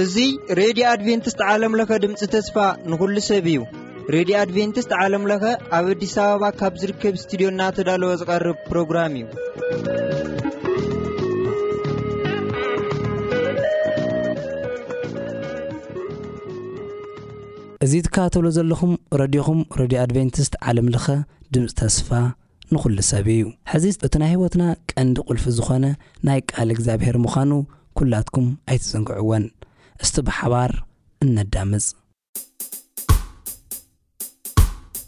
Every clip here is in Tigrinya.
እዙ ሬድዮ ኣድቨንትስት ዓለምለኸ ድምፂ ተስፋ ንኹሉ ሰብ እዩ ሬድዮ ኣድቨንትስት ዓለምለኸ ኣብ ኣዲስ ኣበባ ካብ ዝርከብ እስትድዮ እና ተዳለወ ዝቐርብ ፕሮግራም እዩ እዚ ትከታተልዎ ዘለኹም ረድዮኹም ረድዮ ኣድቨንቲስት ዓለም ለኸ ድምጺ ተስፋ ንኹሉ ሰብ እዩ። ሕዚ እቲ ናይ ህይወትና ቀንዲ ቁልፊ ዝኾነ ናይ ቃል እግዚኣብሔር ምዃኑ ኩላትኩም ኣይትዘንግዕዎን። እስቲ ብሓባር እነዳምጽ።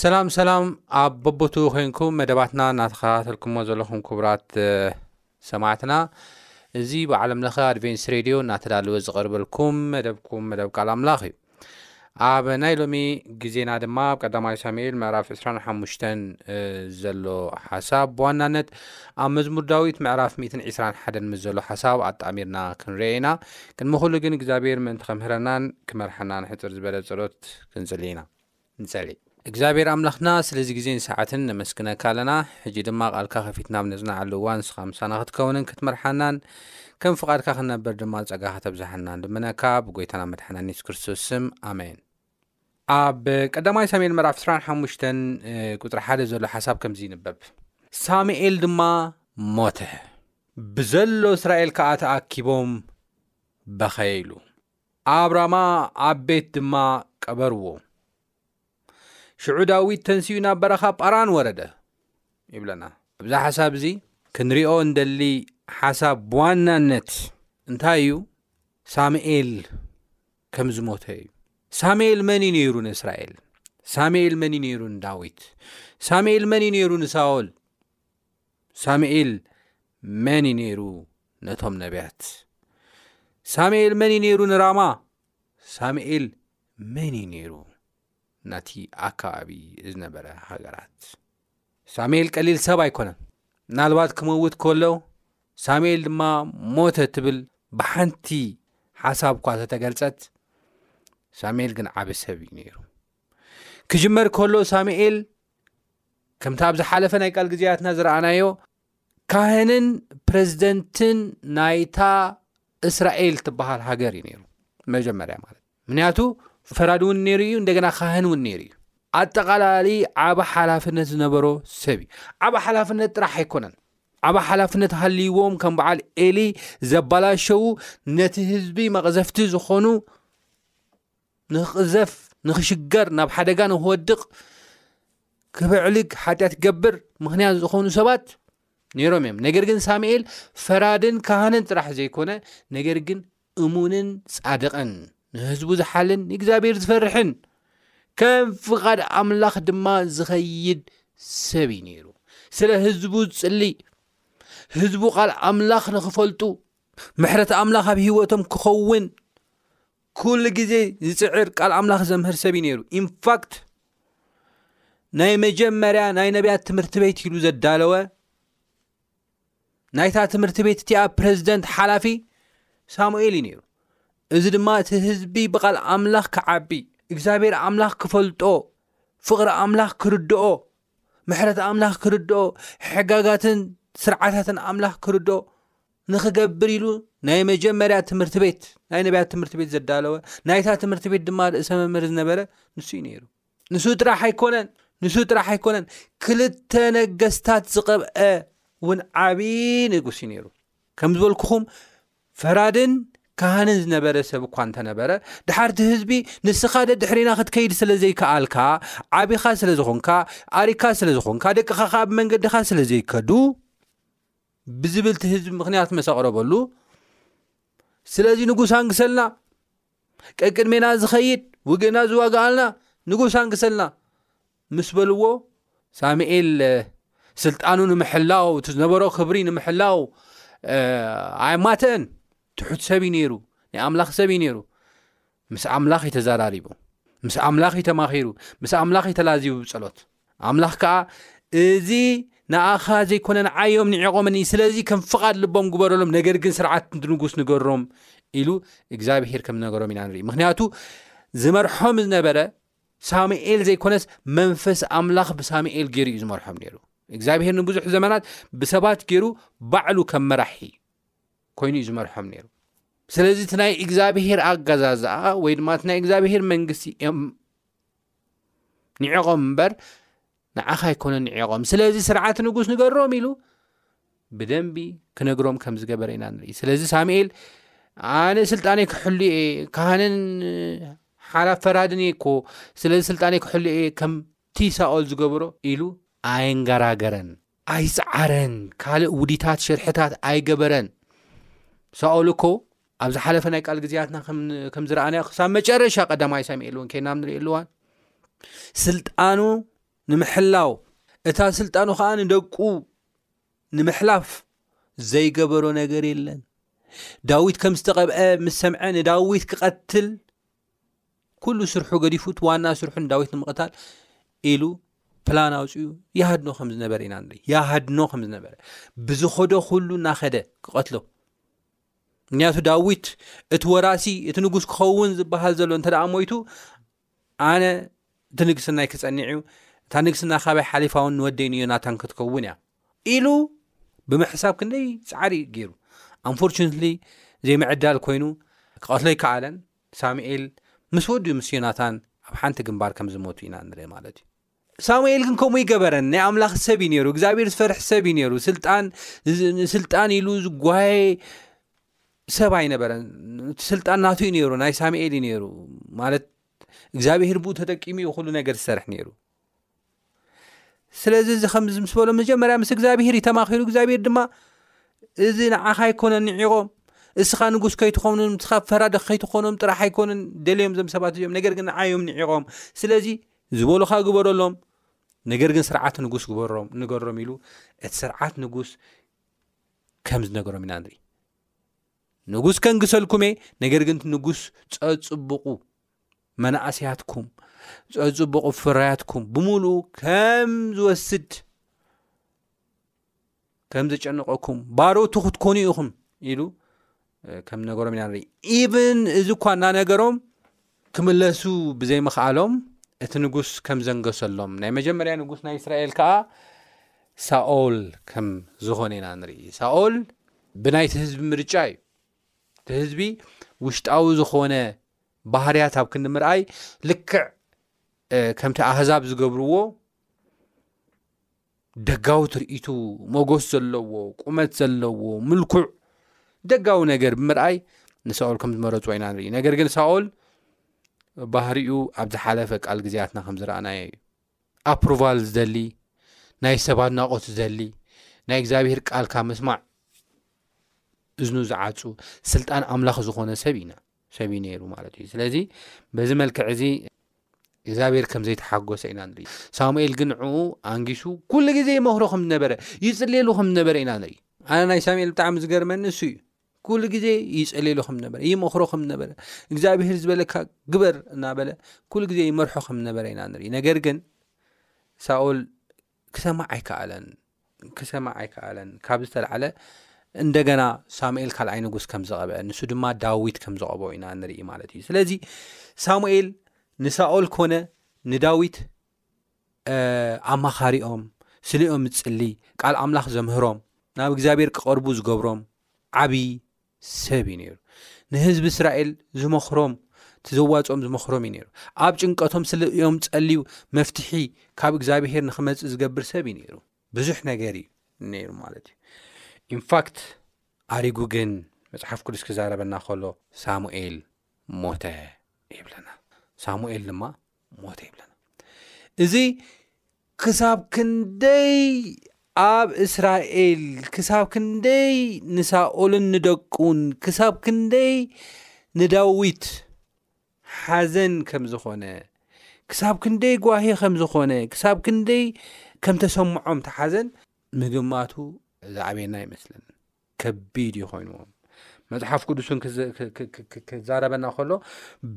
ሰላም ሰላም ኣብ በቦትኡ ኮንኩም መደባትና እናተኸታተልኩሞ ዘለኹም ክቡራት ሰማዕትና እዚ ብዓለም ለኸ ኣድቨንስ ሬድዮ እናተዳለወ ዝቐርበልኩም መደብኩም መደብ ቃል ኣምላኽ እዩ ኣብ ናይ ሎሚ ግዜና ድማ ኣብ ቀዳማይ ሳሙኤል ምዕራፍ 25 ዘሎ ሓሳብ ብዋናነት ኣብ መዝሙር ዳዊት ምዕራፍ 121 ምስ ዘሎ ሓሳብ ኣጣሚርና ክንርአ ኢና ቅድሚ ኩሉ ግን እግዚኣብሔር ምእንቲ ከምህረናን ክመርሓናን ሕፅር ዝበለ ፀሎት ክንፅሊ ኢና ንጸሊ። እግዚኣብሔር ኣምላኽና ስለዚ ግዜን ሰዓትን ነመስግነካ ኣለና ሕጂ ድማ ቃልካ ከፊትና ኣብ ነጽናዓሉ እዋን ንስኻ ምሳና ክትከውንን ክትመርሓናን ከም ፍቃድካ ክንነብር ድማ ጸጋ ከተብዝሓና ንልምነካ ብጎይታና መድሓናን የሱስ ክርስቶስ ስም ኣሜን ኣብ ቀዳማይ ሳሙኤል ምዕራፍ 25 ቁፅሪ ሓደ ዘሎ ሓሳብ ከምዚ ይንበብ ሳሙኤል ድማ ሞተ ብዘሎ እስራኤል ከዓ ተኣኪቦም በኸየ ኢሉ ኣብ ራማ ኣብ ቤት ድማ ቀበርዎ። ሽዑ ዳዊት ተንሲኡ ናብ በረኻ ጳራን ወረደ ይብለና። እብዛ ሓሳብ እዚ ክንሪኦ እንደሊ ሓሳብ ብዋናነት እንታይ እዩ? ሳሙኤል ከም ዝሞተ እዩ። ሳሙኤል መን እዩ ነይሩ ንእስራኤል? ሳሙኤል መን እዩ ነይሩ ንዳዊት? ሳሙኤል መን እዩ ነይሩ ንሳኦል? ሳሙኤል መን እዩ ነይሩ ነቶም ነቢያት ሳሙኤል መን እዩ ነይሩ ንራማ ሳሙኤል መን እዩ ነይሩ ነቲ ኣከባቢ ዝነበረ ሃገራት ሳሙኤል ቀሊል ሰብ ኣይኮነን ምናልባት ክመውት ከሎ ሳሙኤል ድማ ሞተ ትብል ብሓንቲ ሓሳብ እኳ ተተገልጸት ሳሙኤል ግን ዓብ ሰብ እዩ ነይሩ ክጅመር ከሎ ሳሙኤል ከምቲ ኣብ ዝሓለፈ ናይ ቃል ግዜያትና ዝረኣናዮ ካህንን ፕረዚደንትን ናይታ እስራኤል ትበሃል ሃገር እዩ ነይሩ መጀመርያ ማለት ምክንያቱ ፈራድ እውን ነይሩ እዩ እንደገና ካህን እውን ነይሩ እዩ ኣጠቓላሊ ዓብ ሓላፍነት ዝነበሮ ሰብ እዩ ዓብ ሓላፍነት ጥራሕ ኣይኮነን ዓብ ሓላፍነት ሃልዎም ከም በዓል ኤሊ ዘባላሸዉ ነቲ ህዝቢ መቕዘፍቲ ዝኾኑ ንክቕዘፍ ንክሽገር ናብ ሓደጋ ንክወድቕ ክብዕልግ ሓጢኣት ክገብር ምክንያት ዝኾኑ ሰባት ነይሮም እዮም ነገር ግን ሳሙኤል ፈራድን ካህንን ጥራሕ ዘይኮነ ነገር ግን እሙንን ጻድቕን ንህዝቡ ዝሓልን ንእግዚኣብሔር ዝፈርሕን ከም ፍቓድ ኣምላኽ ድማ ዝኸይድ ሰብ እዩ ነይሩ ስለ ህዝቡ ዝጽሊ ህዝቡ ቓል ኣምላኽ ንኽፈልጡ ምሕረት ኣምላኽ ኣብ ህይወቶም ክኸውን ኩሉ ግዜ ዝፅዕር ቃል ኣምላኽ ዘምህር ሰብ እዩ ነይሩ ኢንፋክት ናይ መጀመርያ ናይ ነቢያት ትምህርቲ ቤት ኢሉ ዘዳለወ ናይታ ትምህርቲ ቤት እቲኣ ፕረዚደንት ሓላፊ ሳሙኤል እዩ ነይሩ እዚ ድማ እቲ ህዝቢ ብቓል ኣምላኽ ክዓቢ እግዚኣብሔር ኣምላኽ ክፈልጦ ፍቕሪ ኣምላኽ ክርድኦ ምሕረት ኣምላኽ ክርድኦ ሕጋጋትን ስርዓታትን ኣምላኽ ክርድኦ ንክገብር ኢሉ ናይ መጀመርያ ትምህርቲ ቤት ናይ ነብያት ትምህርቲ ቤት ዘዳለወ ናይታ ትምህርቲ ቤት ድማ ርእሰ መምህር ዝነበረ ንሱ እዩ ነይሩ ንሱ ጥራሕ ኣይኮነን ንሱ ጥራሕ ኣይኮነን ክልተ ነገስታት ዝቐብአ እውን ዓብዪ ንጉስ እዩ ነይሩ ከም ዝበልኩኹም ፈራድን ካህንን ዝነበረ ሰብ እኳ እንተነበረ ድሓርቲ ህዝቢ ንስኻደ ድሕሪና ክትከይድ ስለ ዘይከኣልካ ዓብኻ ስለ ዝኾንካ ኣሪካ ስለ ዝኾንካ ደቅኻ ከዓ ብመንገድኻ ስለ ዘይከዱ ብዝብል እቲ ህዝቢ ምክንያት መስ ኣቕረበሉ ስለዚ ንጉስ ኣንግሰልና ቀቅድሜና ዝኸይድ ውግእና ዝዋግኣልና ንጉስ ኣንግሰልና ምስ በልዎ ሳሙኤል ስልጣኑ ንምሕላው እቲ ዝነበሮ ክብሪ ንምሕላው ኣይማተአን ትሑት ሰብ እዩ ነይሩ ናይ ኣምላኽ ሰብ እዩ ነይሩ ምስ ኣምላኽ እዩ ተዘራሪቡ ምስ ኣምላኽ እዩ ተማኺሩ ምስ ኣምላኽ እዩ ተላዚቡ ብጸሎት ኣምላኽ ከዓ እዚ ንኣኻ ዘይኮነን ዓዮም ንዕቖምን እዩ ስለዚ ከም ፍቓድ ልቦም ግበረሎም ነገር ግን ስርዓት ንጉስ ንገሮም ኢሉ እግዚኣብሄር ከም ዝነገሮም ኢና ንርኢ ምክንያቱ ዝመርሖም ዝነበረ ሳሙኤል ዘይኮነስ መንፈስ ኣምላኽ ብሳሙኤል ገይሩ እዩ ዝመርሖም ነይሩ እግዚኣብሄር ንብዙሕ ዘመናት ብሰባት ገይሩ ባዕሉ ከም መራሒ ኮይኑ እዩ ዝመርሖም ነይሩ ስለዚ እቲ ናይ እግዚኣብሄር ኣገዛዝኣ ወይ ድማ እቲ ናይ እግዚኣብሄር መንግስቲ እዮም ንዕቖም እምበር ንዓኻ ኣይኮነ ንዕቖም ስለዚ ስርዓት ንጉስ ንገሮም ኢሉ ብደንቢ ክነግሮም ከም ዝገበረ ኢና ንርኢ ስለዚ ሳሙኤል ኣነ ስልጣነ ክሕሉ እየ ካህንን ሓላፍ ፈራድን እየ ኮ ስለዚ ስልጣነ ክሕሉ እየ ከምቲ ሳኦል ዝገበሮ ኢሉ ኣየንገራገረን ኣይጽዓረን ካልእ ውዲታት ሽርሕታት ኣይገበረን ሳኦል እኮ ኣብ ዝሓለፈ ናይ ቃል ግዜያትና ከም ዝረኣናዮ ክሳብ መጨረሻ ቀዳማይ ሳሚኤል እውን ከይናም ንሪኦ ኣለዋን ስልጣኑ ንምሕላው እታ ስልጣኑ ከዓ ንደቁ ንምሕላፍ ዘይገበሮ ነገር የለን ዳዊት ከም ዝተቐብአ ምስ ሰምዐ ንዳዊት ክቐትል ኩሉ ስርሑ ገዲፉ እቲ ዋና ስርሑ ንዳዊት ንምቕታል ኢሉ ፕላን ኣውፅኡ ይሃድኖ ከም ዝነበረ ኢና ንርኢ ይሃድኖ ከም ዝነበረ ብዝኸዶ ኩሉ እናኸደ ክቐትሎ ምክንያቱ ዳዊት እቲ ወራሲ እቲ ንጉስ ክኸውን ዝበሃል ዘሎ እንተ ደኣ ሞይቱ ኣነ እቲ ንግስናይ ክፀኒዕ እዩ እታ ንግስና ካባይ ሓሊፋ እውን ንወደይ ንዮናታን ክትከውን እያ ኢሉ ብምሕሳብ ክንደይ ፃዕሪ ገይሩ ኣንፎርቹነትሊ ዘይምዕዳል ኮይኑ ክቐትሎ ይከኣለን ሳሙኤል ምስ ወዱ ምስ ዮናታን ኣብ ሓንቲ ግንባር ከም ዝሞቱ ኢና ንርኢ ማለት እዩ። ሳሙኤል ግን ከምኡ ይገበረን ናይ ኣምላኽ ሰብ እዩ ነይሩ፣ እግዚኣብሔር ዝፈርሕ ሰብ እዩ ነይሩ፣ ስልጣን ስልጣን ኢሉ ዝጓየ ሰብ ኣይነበረን፣ እቲ ስልጣን ናቱ እዩ ነይሩ፣ ናይ ሳሙኤል እዩ ነይሩ ማለት እግዚኣብሔር ብኡ ተጠቂሙ እዩ ኩሉ ነገር ዝሰርሕ ነይሩ። ስለዚ እዚ ከምዚ ምስ በሎም መጀመርያ ምስ እግዚኣብሄር እዩተማኪሩ እግዚኣብሄር ድማ እዚ ንዓኻ ኣይኮነን ንዒቆም እስኻ ንጉስ ከይትኾኑን ስኻ ፈራዲ ከይትኾኖም ጥራሕ ኣይኮነን ደልዮም ዞም ሰባት እዚኦም ነገር ግን ንዓዮም ንዒቆም ስለዚ ዝበሉካ ግበረሎም ነገር ግን ስርዓት ንጉስ ግበሮም ንገሮም ኢሉ እቲ ስርዓት ንጉስ ከም ዝነገሮም ኢና ንርኢ ንጉስ ከንግሰልኩምእ ነገር ግን ንጉስ ፀፅቡቁ መናእሰያትኩም ጸጽቡቑ ፍርያትኩም ብምሉኡ ከም ዝወስድ ከም ዘጨነቐኩም ባሮቱ ክትኮኑ ኢኹም ኢሉ ከም ነገሮም ኢና ንርኢ ኢብን እዚ እኳ እናነገሮም ክምለሱ ብዘይምኽኣሎም እቲ ንጉስ ከም ዘንገሰሎም ናይ መጀመርያ ንጉስ ናይ እስራኤል ከዓ ሳኦል ከም ዝኾነ ኢና ንርኢ ሳኦል ብናይቲ ህዝቢ ምርጫ እዩ እቲ ህዝቢ ውሽጣዊ ዝኾነ ባህርያት ኣብ ክንዲ ምርኣይ ልክዕ ከምቲ ኣህዛብ ዝገብርዎ ደጋዊ ትርኢቱ መጎስ ዘለዎ ቁመት ዘለዎ ምልኩዕ ደጋዊ ነገር ብምርኣይ ንሳኦል ከም ዝመረፅዎ ኢና ንርኢ ነገር ግን ሳኦል ባህሪኡ ኣብ ዝሓለፈ ቃል ግዜያትና ከም ዝረኣናዮ እዩ ኣፕሩቫል ዝደሊ ናይ ሰብ ኣድናቆት ዝደሊ ናይ እግዚኣብሄር ቃልካ ምስማዕ እዝኑ ዝዓፁ ስልጣን ኣምላኽ ዝኾነ ሰብ ኢና ሰብ እዩ ነይሩ ማለት እዩ ስለዚ በዚ መልክዕ እዚ እግዚኣብሔር ከም ዘይተሓጎሰ ኢና ንርኢ ሳሙኤል ግን ንዕኡ ኣንጊሱ ኩሉ ግዜ ይመክሮ ከም ዝነበረ ይፅልየሉ ከም ዝነበረ ኢና ንርኢ ኣነ ናይ ሳሙኤል ብጣዕሚ ዝገርመኒ እሱ እዩ ኩሉ ግዜ ይፀልየሉ ከም ዝነበረ ይመክሮ ከም ዝነበረ እግዚኣብሔር ዝበለካ ግበር እናበለ ኩሉ ግዜ ይመርሖ ከም ዝነበረ ኢና ንርኢ ነገር ግን ሳኦል ክሰምዕ ኣይከኣለን ክሰምዕ ኣይከኣለን ካብ ዝተላዕለ እንደገና ሳሙኤል ካልኣይ ንጉስ ከም ዝቐብአ ንሱ ድማ ዳዊት ከም ዝቐብኦ ኢና ንርኢ ማለት እዩ ስለዚ ሳሙኤል ንሳኦል ኮነ ንዳዊት ኣማኻሪኦም ስሊኦም ዝፅሊ ቃል ኣምላኽ ዘምህሮም ናብ እግዚኣብሔር ክቐርቡ ዝገብሮም ዓብዪ ሰብ እዩ ነይሩ ንህዝቢ እስራኤል ዝመኽሮም እቲ ዘዋፅኦም ዝመኽሮም እዩ ነይሩ ኣብ ጭንቀቶም ስለ እዮም ፀልዩ መፍትሒ ካብ እግዚኣብሄር ንክመፅእ ዝገብር ሰብ እዩ ነይሩ ብዙሕ ነገር እዩ ነይሩ ማለት እዩ ኢንፋክት ኣሪጉ ግን መፅሓፍ ቅዱስ ክዛረበና ከሎ ሳሙኤል ሞተ ይብለና ሳሙኤል ድማ ሞት የብለን እዚ ክሳብ ክንደይ ኣብ እስራኤል ክሳብ ክንደይ ንሳኦልን ንደቁን ክሳብ ክንደይ ንዳዊት ሓዘን ከም ዝኾነ ክሳብ ክንደይ ጓሂ ከም ዝኾነ ክሳብ ክንደይ ከም ተሰምዖም ተሓዘን ምግማቱ ዝዓበየና ይመስለኒ ከቢድ እዩ ኮይኑዎም መፅሓፍ ቅዱስን ክዛረበና ከሎ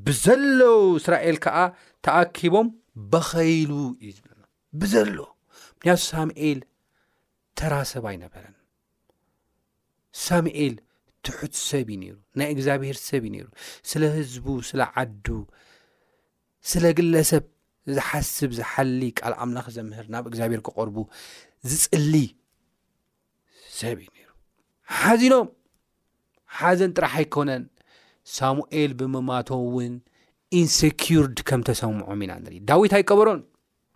ብዘለው እስራኤል ከዓ ተኣኪቦም በኸይሉ እዩ ዝብለና ብዘሎ ምክንያቱ ሳሙኤል ተራ ሰብ ኣይነበረን ሳሙኤል ትሑት ሰብ እዩ ነይሩ ናይ እግዚኣብሄር ሰብ እዩ ነይሩ ስለ ህዝቡ ስለ ዓዱ ስለ ግለሰብ ዝሓስብ ዝሓሊ ቃል ኣምላኽ ዘምህር ናብ እግዚኣብሄር ክቐርቡ ዝፅሊ ሰብ እዩ ነይሩ ሓዚኖም ሓዘን ጥራሕ ኣይኮነን ሳሙኤል ብምማቶ እውን ኢንሰኪርድ ከም ተሰምዖም ኢና ንርኢ ዳዊት ኣይቀበሮን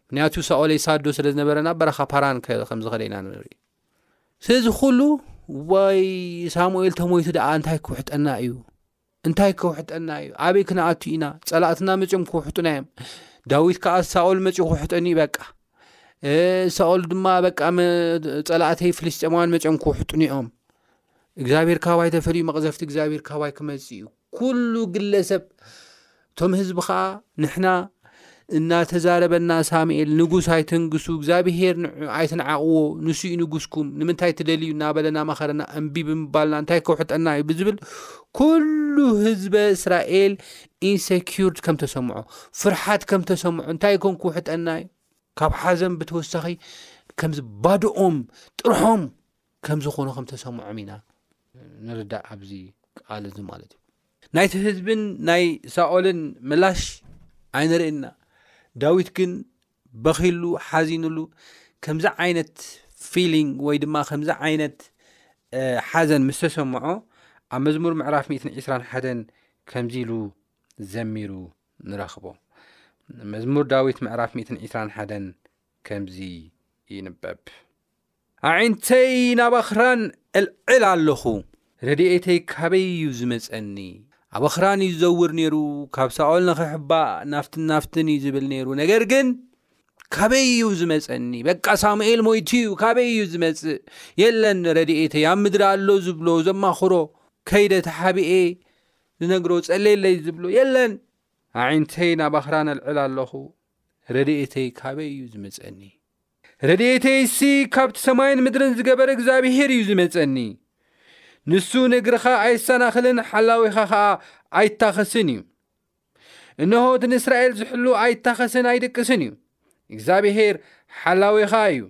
ምክንያቱ ሳኦል ሳዶ ስለ ዝነበረ ናብ በረኻ ፓራን ከም ዝኸደ ኢና ንርኢ ስለዚ ኩሉ ወይ ሳሙኤል ተሞይቱ ደኣ እንታይ ክውሕጠና እዩ እንታይ ከውሕጠና እዩ ኣበይ ክንኣቱ ኢና ጸላእትና መጽኦም ክውሕጡና እዮም ዳዊት ከዓ ሳኦል መጺኡ ክውሕጠኒ እዩ በቃ ሳኦል ድማ በቃ ጸላእተይ ፍልስጤማውያን መጽኦም ክውሕጡኒ እዮም እግዚኣብሔር ካባይ ተፈልዩ መቕዘፍቲ እግዚኣብሔር ካባይ ክመጽእ እዩ ኩሉ ግለሰብ እቶም ህዝቢ ኸኣ ንሕና እናተዛረበና ሳሙኤል ንጉስ ኣይተንግሱ እግዚኣብሄር ንዑ ኣይትንዓቕዎ ንሱ እዩ ንጉስኩም ንምንታይ ትደልዩ እናበለ እናመኸረና እምቢ ብምባልና እንታይ ከውሕጠና እዩ ብዝብል ኩሉ ህዝበ እስራኤል ኢንሰኪርድ ከም ተሰምዖ ፍርሓት ከም ተሰምዖ እንታይ ኮን ክውሕጠና እዩ ካብ ሓዘን ብተወሳኺ ከምዚ ባድኦም ጥርሖም ከም ዝኾኑ ከም ተሰምዖም ኢና ንርዳእ ኣብዚ ቃል እዚ ማለት እዩ ናይቲ ህዝብን ናይ ሳኦልን ምላሽ ኣይንርእና ዳዊት ግን በኺሉ ሓዚንሉ ከምዚ ዓይነት ፊሊንግ ወይ ድማ ከምዚ ዓይነት ሓዘን ምስ ተሰምዖ ኣብ መዝሙር ምዕራፍ 121 ከምዚ ኢሉ ዘሚሩ ንረኽቦ መዝሙር ዳዊት ምዕራፍ 121 ከምዚ ይንበብ ኣዒንተይ ናብ ኣኽራን እልዕል ኣለኹ፣ ረድኤተይ ካበይ እዩ ዚመጸኒ? ኣብ ኣኽራን እዩ ዚዘውር ነይሩ፣ ካብ ሳኦል ንኺሕባእ ናብትን ናብትን እዩ ዚብል ነይሩ፣ ነገር ግን ካበይ እዩ ዚመጸኒ? በቃ ሳሙኤል ሞይቱ እዩ፣ ካበይ እዩ ዚመጽእ? የለን ረድኤተይ ኣብ ምድሪ ኣሎ ዚብሎ ዘማኽሮ፣ ከይደ ተሓቢኤ ዝነግሮ ጸልየለይ ዝብሎ የለን። ኣዒንተይ ናብ ኣኽራን እልዕል ኣለኹ፣ ረድኤተይ ካበይ እዩ ዚመጸኒ? ረድኤተይሲ ካብቲ ሰማይን ምድርን ዝገበረ እግዚኣብሄር እዩ ዝመጸኒ። ንሱ ንእግርኻ ኣይሰናኽልን ሓላዊኻ ኸኣ ኣይታኸስን እዩ። እነሆ እቲ ንእስራኤል ዝሕሉ ኣይታኸስን ኣይድቅስን እዩ። እግዚኣብሄር ሓላዊኻ እዩ።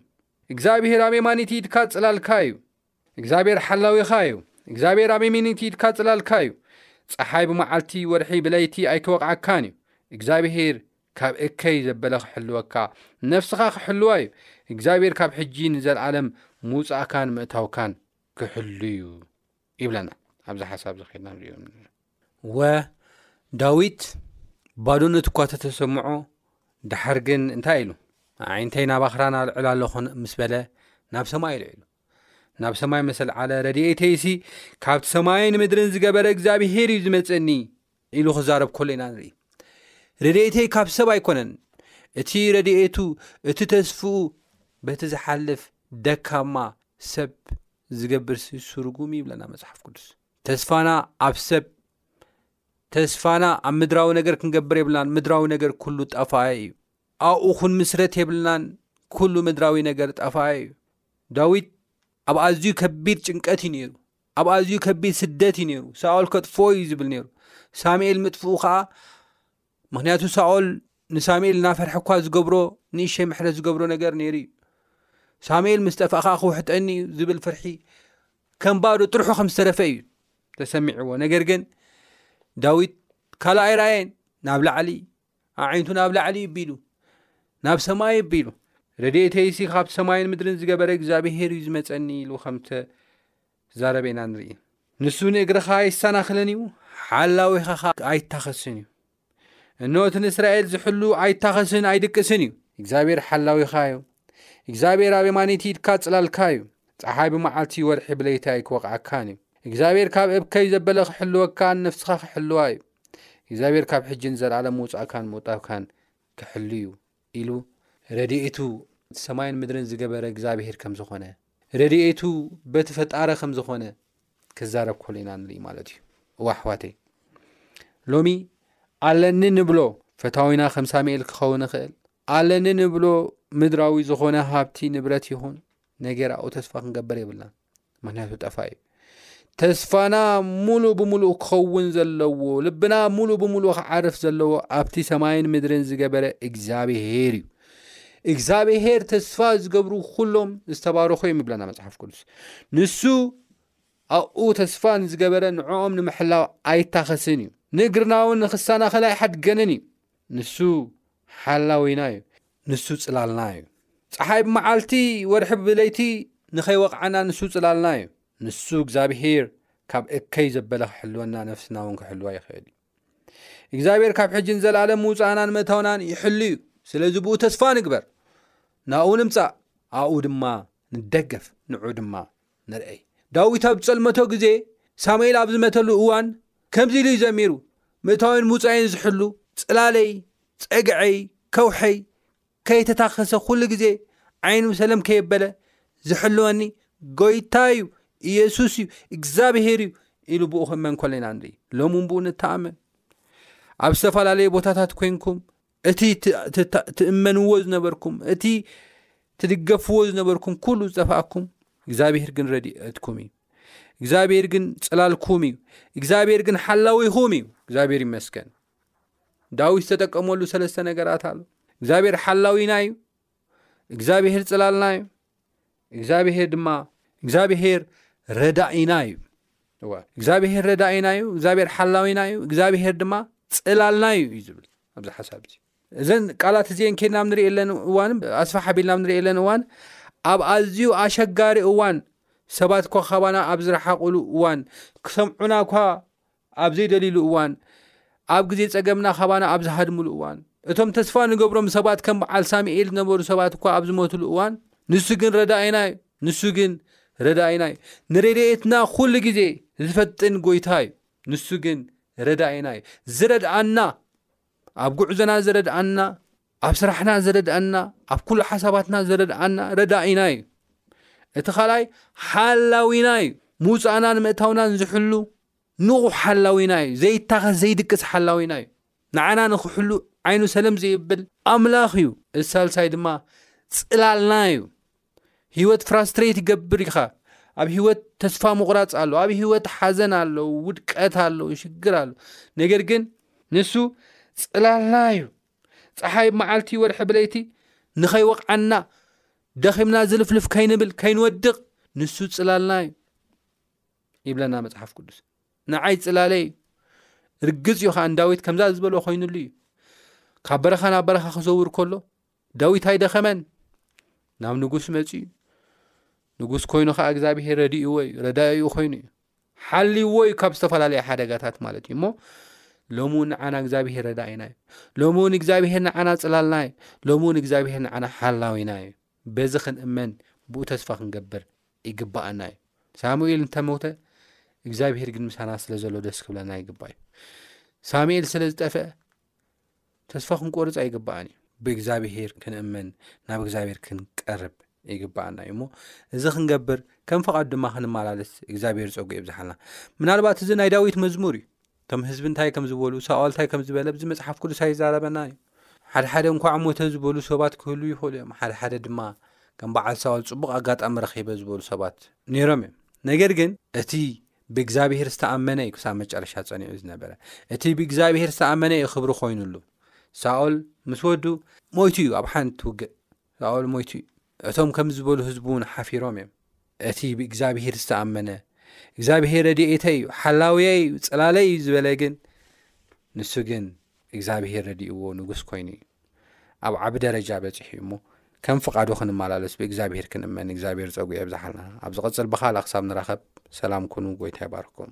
እግዚኣብሄር ኣብ የማኒት ኢድካ ጽላልካ እዩ። እግዚኣብሔር ሓላዊኻ እዩ እግዚኣብሔር ኣብ የሚኒቲ ኢድካ ጽላልካ እዩ ፀሓይ ብመዓልቲ ወርሒ ብለይቲ ኣይክወቕዓካን እዩ እግዚኣብሔር ካብ እከይ ዘበለ ክሕልወካ ነፍስኻ ክሕልዋ እዩ እግዚኣብሔር ካብ ሕጂ ንዘለዓለም ምውፃእካን ምእታውካን ክሕሉ እዩ ይብለና ኣብዚ ሓሳብ ዝኸድና ወ ዳዊት ባዶነት እኳ ተተሰምዖ ዳሓር ግን እንታይ ኢሉ ዓይንተይ ናብ ኣኽራን ኣልዕላ ኣለኹን ምስ በለ ናብ ሰማይ ኢሉ ኢሉ ናብ ሰማይ መሰልዓለ ረድኤተይሲ ካብቲ ሰማይን ምድርን ዝገበረ እግዚኣብሄር እዩ ዝመፀኒ ኢሉ ክዛረብ ኮሎ ኢና ንርኢ ረድኤተይ ካብ ሰብ ኣይኮነን እቲ ረድኤቱ እቲ ተስፍኡ በቲ ዝሓልፍ ደካማ ሰብ ዝገብር ስርጉም ይብለና መፅሓፍ ቅዱስ ተስፋና ኣብ ሰብ ተስፋና ኣብ ምድራዊ ነገር ክንገብር የብልናን ምድራዊ ነገር ኩሉ ጠፋ እዩ ኣብኡ ኹን ምስረት የብልናን ኩሉ ምድራዊ ነገር ጠፋ እዩ ዳዊት ኣብ ኣዝዩ ከቢድ ጭንቀት እዩ ነይሩ ኣብ ኣዝዩ ከቢድ ስደት እዩ ነይሩ ሳኦል ከጥፍኦ እዩ ዝብል ነይሩ ሳሙኤል ምጥፍኡ ከዓ ምክንያቱ ሳኦል ንሳሙኤል እናፈርሐ እኳ ዝገብሮ ንእሸይ ምሕረት ዝገብሮ ነገር ነይሩ እዩ ሳሙኤል ምስ ጠፍእ ከዓ ክውሕጠኒ እዩ ዝብል ፍርሒ ከም ባዶ ጥርሑ ከም ዝተረፈ እዩ ተሰሚዕዎ ነገር ግን ዳዊት ካልኣይ ርኣየን ናብ ላዕሊ ኣዒንቱ ናብ ላዕሊ እቢሉ ናብ ሰማይ እቢሉ ረድኤተይሲ ካብቲ ሰማይን ምድርን ዝገበረ እግዚኣብሄር እዩ ዝመፀኒ ኢሉ ከም ዝተዛረበ ኢና ንርኢ ንሱ ንእግርኻ ኣይሰናኽልን እዩ ሓላዊኻ ኸ ኣይታኸስን እዩ እኖ እቲ ንእስራኤል ዝሕሉ ኣይታኸስን ኣይድቅስን እዩ እግዚኣብሄር ሓላዊኻ እዩ እግዚኣብሄር ኣብ የማነይቲ ኢድካ ፅላልካ እዩ ፀሓይ ብመዓልቲ ወርሒ ብለይቲ ኣይክወቕዓካን እዩ እግዚኣብሄር ካብ እብከይ ዘበለ ክሕልወካን ነፍስኻ ክሕልዋ እዩ እግዚኣብሔር ካብ ሕጂ ንዘለዓለም ምውጻእካን ምውጣብካን ክሕሉ እዩ ኢሉ ረድኤቱ ሰማይን ምድርን ዝገበረ እግዚኣብሔር ከም ዝኾነ ረድኤቱ በቲ ፈጣረ ከም ዝኾነ ክዛረብ ኮሎ ኢና ንርኢ ማለት እዩ እዋ ኣሕዋተይ ሎሚ ኣለኒ ንብሎ ፈታዊና ከም ሳሙኤል ክኸውን ይኽእል ኣለኒ ንብሎ ምድራዊ ዝኾነ ሃብቲ ንብረት ይኹን ነገር ኣብኡ ተስፋ ክንገብር የብልናን ምክንያቱ ጠፋ እዩ ተስፋና ሙሉእ ብምሉእ ክኸውን ዘለዎ ልብና ሙሉእ ብምሉእ ክዓርፍ ዘለዎ ኣብቲ ሰማይን ምድርን ዝገበረ እግዚኣብሄር እዩ እግዚኣብሄር ተስፋ ዝገብሩ ኩሎም ዝተባረኹ እዮም ይብለና መፅሓፍ ቅዱስ ንሱ ኣብኡ ተስፋ ንዝገበረ ንዕኦም ንምሕላው ኣይታኸስን እዩ ንእግርና እውን ንክሰናኸል ኣይሓድገንን እዩ ንሱ ሓላዊና እዩ ንሱ ጽላልና እዩ። ጸሓይ ብመዓልቲ ወርሒ ብለይቲ ንኸይወቕዓና ንሱ ጽላልና እዩ። ንሱ እግዚኣብሄር ካብ እከይ ዘበለ ክሕልወና ነፍስና እውን ክሕልዋ ይኽእል እዩ። እግዚኣብሄር ካብ ሕጂ ንዘለኣለም ምውፃእናን መእታውናን ይሕሉ እዩ። ስለዚ ብኡ ተስፋ ንግበር፣ ናብኡ ንምፃእ፣ ኣብኡ ድማ ንደገፍ፣ ንዑ ድማ ንርኣይ። ዳዊት ኣብ ዝጸልመቶ ግዜ፣ ሳሙኤል ኣብ ዝመተሉ እዋን ከምዚ ኢሉ እዩ ዘሚሩ፣ ምእታወይን ምውጻኤን ዝሕሉ፣ ጽላለይ፣ ጸግዐይ፣ ከውሐይ፣ ከይተታኸሰ ኩሉ ግዜ ዓይኑ ሰለም ከየበለ ዝሕልወኒ ጎይታ እዩ፣ ኢየሱስ እዩ፣ እግዚኣብሄር እዩ ኢሉ ብኡ ክእመን ከሎ ኢና ንርኢ። ሎሚ እውን ብኡ ንተኣመን። ኣብ ዝተፈላለየ ቦታታት ኮይንኩም እቲ ትእመንዎ ዝነበርኩም እቲ ትድገፍዎ ዝነበርኩም ኩሉ ዝጠፋኣኩም እግዚኣብሄር ግን ረድትኩም እዩ እግዚኣብሄር ግን ፅላልኩም እዩ እግዚኣብሄር ግን ሓላዊኹም እዩ እግዚኣብሄር ይመስገን ዳዊት ዝተጠቀመሉ ሰለስተ ነገራት ኣሎ እግዚኣብሄር ሓላዊና እዩ እግዚኣብሄር ፅላልና እዩ እግዚኣብሄር ድማ እግዚኣብሄር ረዳኢና እዩ እወ እግዚኣብሄር ረዳኢና እዩ እግዚኣብሄር ሓላዊና እዩ እግዚኣብሄር ድማ ፅላልና እዩ እዩ ዝብል ኣብዚ ሓሳብ እዚ እዘን ቃላት እዚኤን ኬድና ብ ንሪእየለን እዋን ኣስፋሕ ኣቢልና ብ ንሪእየለን እዋን ኣብ ኣዝዩ ኣሸጋሪ እዋን ሰባት እኳ ካባና ኣብ ዝረሓቁሉ እዋን ክሰምዑና እኳ ኣብ ዘይደልዩሉ እዋን፣ ኣብ ግዜ ጸገምና ካባና ኣብ ዝሃድሙሉ እዋን፣ እቶም ተስፋ ንገብሮም ሰባት ከም በዓል ሳሚኤል ዝነበሩ ሰባት እኳ ኣብ ዝሞቱሉ እዋን፣ ንሱ ግን ረዳኢና እዩ። ንሱ ግን ረዳኢና እዩ። ንረድኤትና ኩሉ ግዜ ዝፈጥን ጎይታ እዩ። ንሱ ግን ረዳኢና እዩ። ዝረድኣና፣ ኣብ ጉዕዞና ዝረድኣና፣ ኣብ ስራሕና ዝረድኣና፣ ኣብ ኩሉ ሓሳባትና ዝረድኣና ረዳኢና እዩ። እቲ ካልኣይ ሓላዊና እዩ። ምውጻእናን ምእታውናን ዝሕሉ ንቑሕ ሓላዊና እዩ፣ ዘይታኸስ ዘይድቅስ ሓላዊና እዩ፣ ንዓና ንኽሕሉ ዓይኑ ሰለም ዘየብል ኣምላኽ እዩ፣ እቲ ሳልሳይ ድማ ጽላልና እዩ፣ ህይወት ፍራስትሬት ይገብር ኢኻ፣ ኣብ ህይወት ተስፋ ምቑራጽ ኣሎ፣ ኣብ ህይወት ሓዘን ኣሎ፣ ውድቀት ኣሎ፣ ሽግር ኣሎ፣ ነገር ግን ንሱ ጽላልና እዩ፣ ፀሓይ መዓልቲ ወርሒ ብለይቲ ንኸይወቕዓና ደኺምና ዝልፍልፍ ከይንብል ከይንወድቕ ንሱ ጽላልና እዩ። ይብለና መጽሓፍ ቅዱስ ንዓይ ጽላለ እዩ ርግጽ እዩ ከዓ ንዳዊት ከምዛ ዝበሎ ኮይኑሉ እዩ ካብ በረኻ ናብ በረኻ ክዘውር ከሎ ዳዊት ኣይደኸመን ናብ ንጉስ መፅ እዩ ንጉስ ኮይኑ ከዓ እግዚኣብሄር ረድእዎ እዩ ረዳዩ ኮይኑ እዩ ሓልዎ እዩ ካብ ዝተፈላለዩ ሓደጋታት ማለት እዩ እሞ ሎሚ እውን ንዓና እግዚኣብሄር ረዳኢና እዩ ሎሚ እውን እግዚኣብሄር ንዓና ፅላልና እዩ ሎሚ እውን እግዚኣብሄር ንዓና ሓላዊና እዩ በዚ ክንእመን ብኡ ተስፋ ክንገብር ይግባኣና እዩ ሳሙኤል እንተመውተ እግዚኣብሄር ግን ምሳና ስለ ዘሎ ደስ ክብለና ይግባእ እዩ ሳሙኤል ስለ ዝጠፍአ ተስፋ ክንቆርፅ ኣይግባኣን እዩ ብእግዚኣብሄር ክንእመን ናብ እግዚኣብሄር ክንቀርብ ይግባኣና እዩ እሞ እዚ ክንገብር ከም ፍቓዱ ድማ ክንመላለስ እግዚኣብሄር ፀጉ የብዝሓልና ምናልባት እዚ ናይ ዳዊት መዝሙር እዩ እቶም ህዝቢ እንታይ ከም ዝበሉ፣ ሳኦል እንታይ ከም ዝበለ ኣብዚ መጽሓፍ ቅዱስ ኣይዛረበናን እዩ። ሓድሓደ እንኳዕ ሞተ ዝበሉ ሰባት ክህልዉ ይኽእሉ እዮም፣ ሓድሓደ ድማ ከም በዓል ሳኦል ጽቡቕ ኣጋጣሚ ረኺበ ዝበሉ ሰባት ነይሮም እዮም። ነገር ግን እቲ ብእግዚኣብሄር ዝተኣመነ እዩ ክሳብ መጨረሻ ጸኒዑ ዝነበረ። እቲ ብእግዚኣብሄር ዝተኣመነ እዩ ክብሪ ኮይኑሉ። ሳኦል ምስ ወዱ ሞይቱ እዩ ኣብ ሓንቲ ውግእ ሳኦል ሞይቱ እዩ፣ እቶም ከምዚ ዝበሉ ህዝቡ እውን ሓፊሮም እዮም። እቲ ብእግዚኣብሄር ዝተኣመነ፣ እግዚኣብሄር ረድኤተይ እዩ፣ ሓላውየይ እዩ፣ ጽላለይ እዩ ዝበለ ግን ንሱ ግን እግዚኣብሄር ረድእዎ ንጉስ ኮይኑ እዩ ኣብ ዓቢ ደረጃ በጺሑ እዩ እሞ ከም ፍቓዱ ክንመላለስ ብእግዚኣብሄር ክንእመን እግዚኣብሄር ጸጉ የብዝሓልና ኣብ ዝቕጽል ብኻልእ ክሳብ ንራኸብ ሰላም ኩኑ ጎይታ ይባርኩም